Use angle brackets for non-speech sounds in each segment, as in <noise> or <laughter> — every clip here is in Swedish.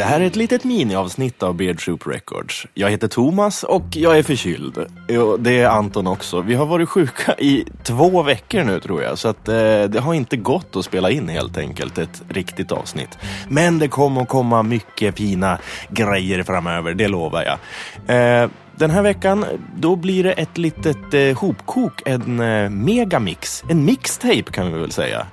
Det här är ett litet miniavsnitt av Beard Troop Records. Jag heter Thomas och jag är förkyld. Det är Anton också. Vi har varit sjuka i två veckor nu tror jag, så att eh, det har inte gått att spela in helt enkelt ett riktigt avsnitt. Men det kommer att komma mycket fina grejer framöver, det lovar jag. Eh, den här veckan, då blir det ett litet eh, hopkok, en eh, megamix, en mixtape kan vi väl säga.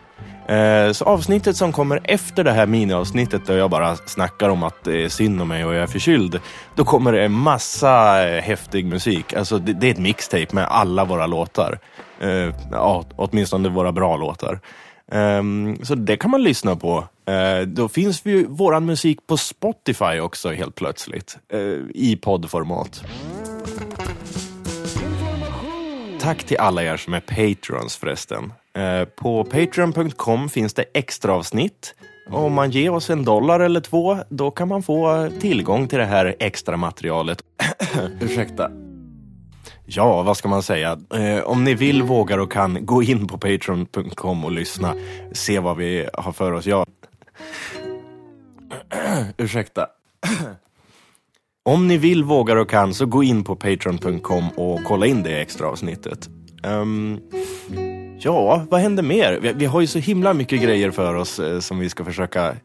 Eh, så avsnittet som kommer efter det här miniavsnittet där jag bara snackar om att det är synd om mig och jag är förkyld. Då kommer det en massa eh, häftig musik. Alltså det, är ett mixtape med alla våra låtar. Eh, ja, åtminstone våra bra låtar. Ehm, så det kan man lyssna på. Då finns ju våran musik på Spotify också helt plötsligt. I poddformat. Tack till alla er som är patrons förresten. Eh, på patreon.com finns det extra avsnitt. Om man ger oss en dollar eller två, då kan man få tillgång till det här extra materialet. <coughs> Ursäkta. Ja, vad ska man säga? Eh, om ni vill, vågar och kan, gå in på patreon.com och lyssna. Se vad vi har för oss. Ja. <coughs> Ursäkta. <coughs> om ni vill, vågar och kan, så gå in på patreon.com och kolla in det extra avsnittet. Um, ja, vad händer mer? Vi, vi, har ju så himla mycket grejer för oss eh, som vi ska försöka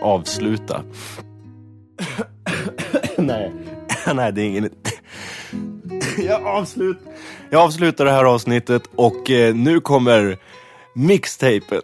avsluta. <coughs> Nej. <coughs> Nej, det är ingen <coughs> jag, avslut, jag avslutar det här avsnittet och eh, nu kommer mixtapen.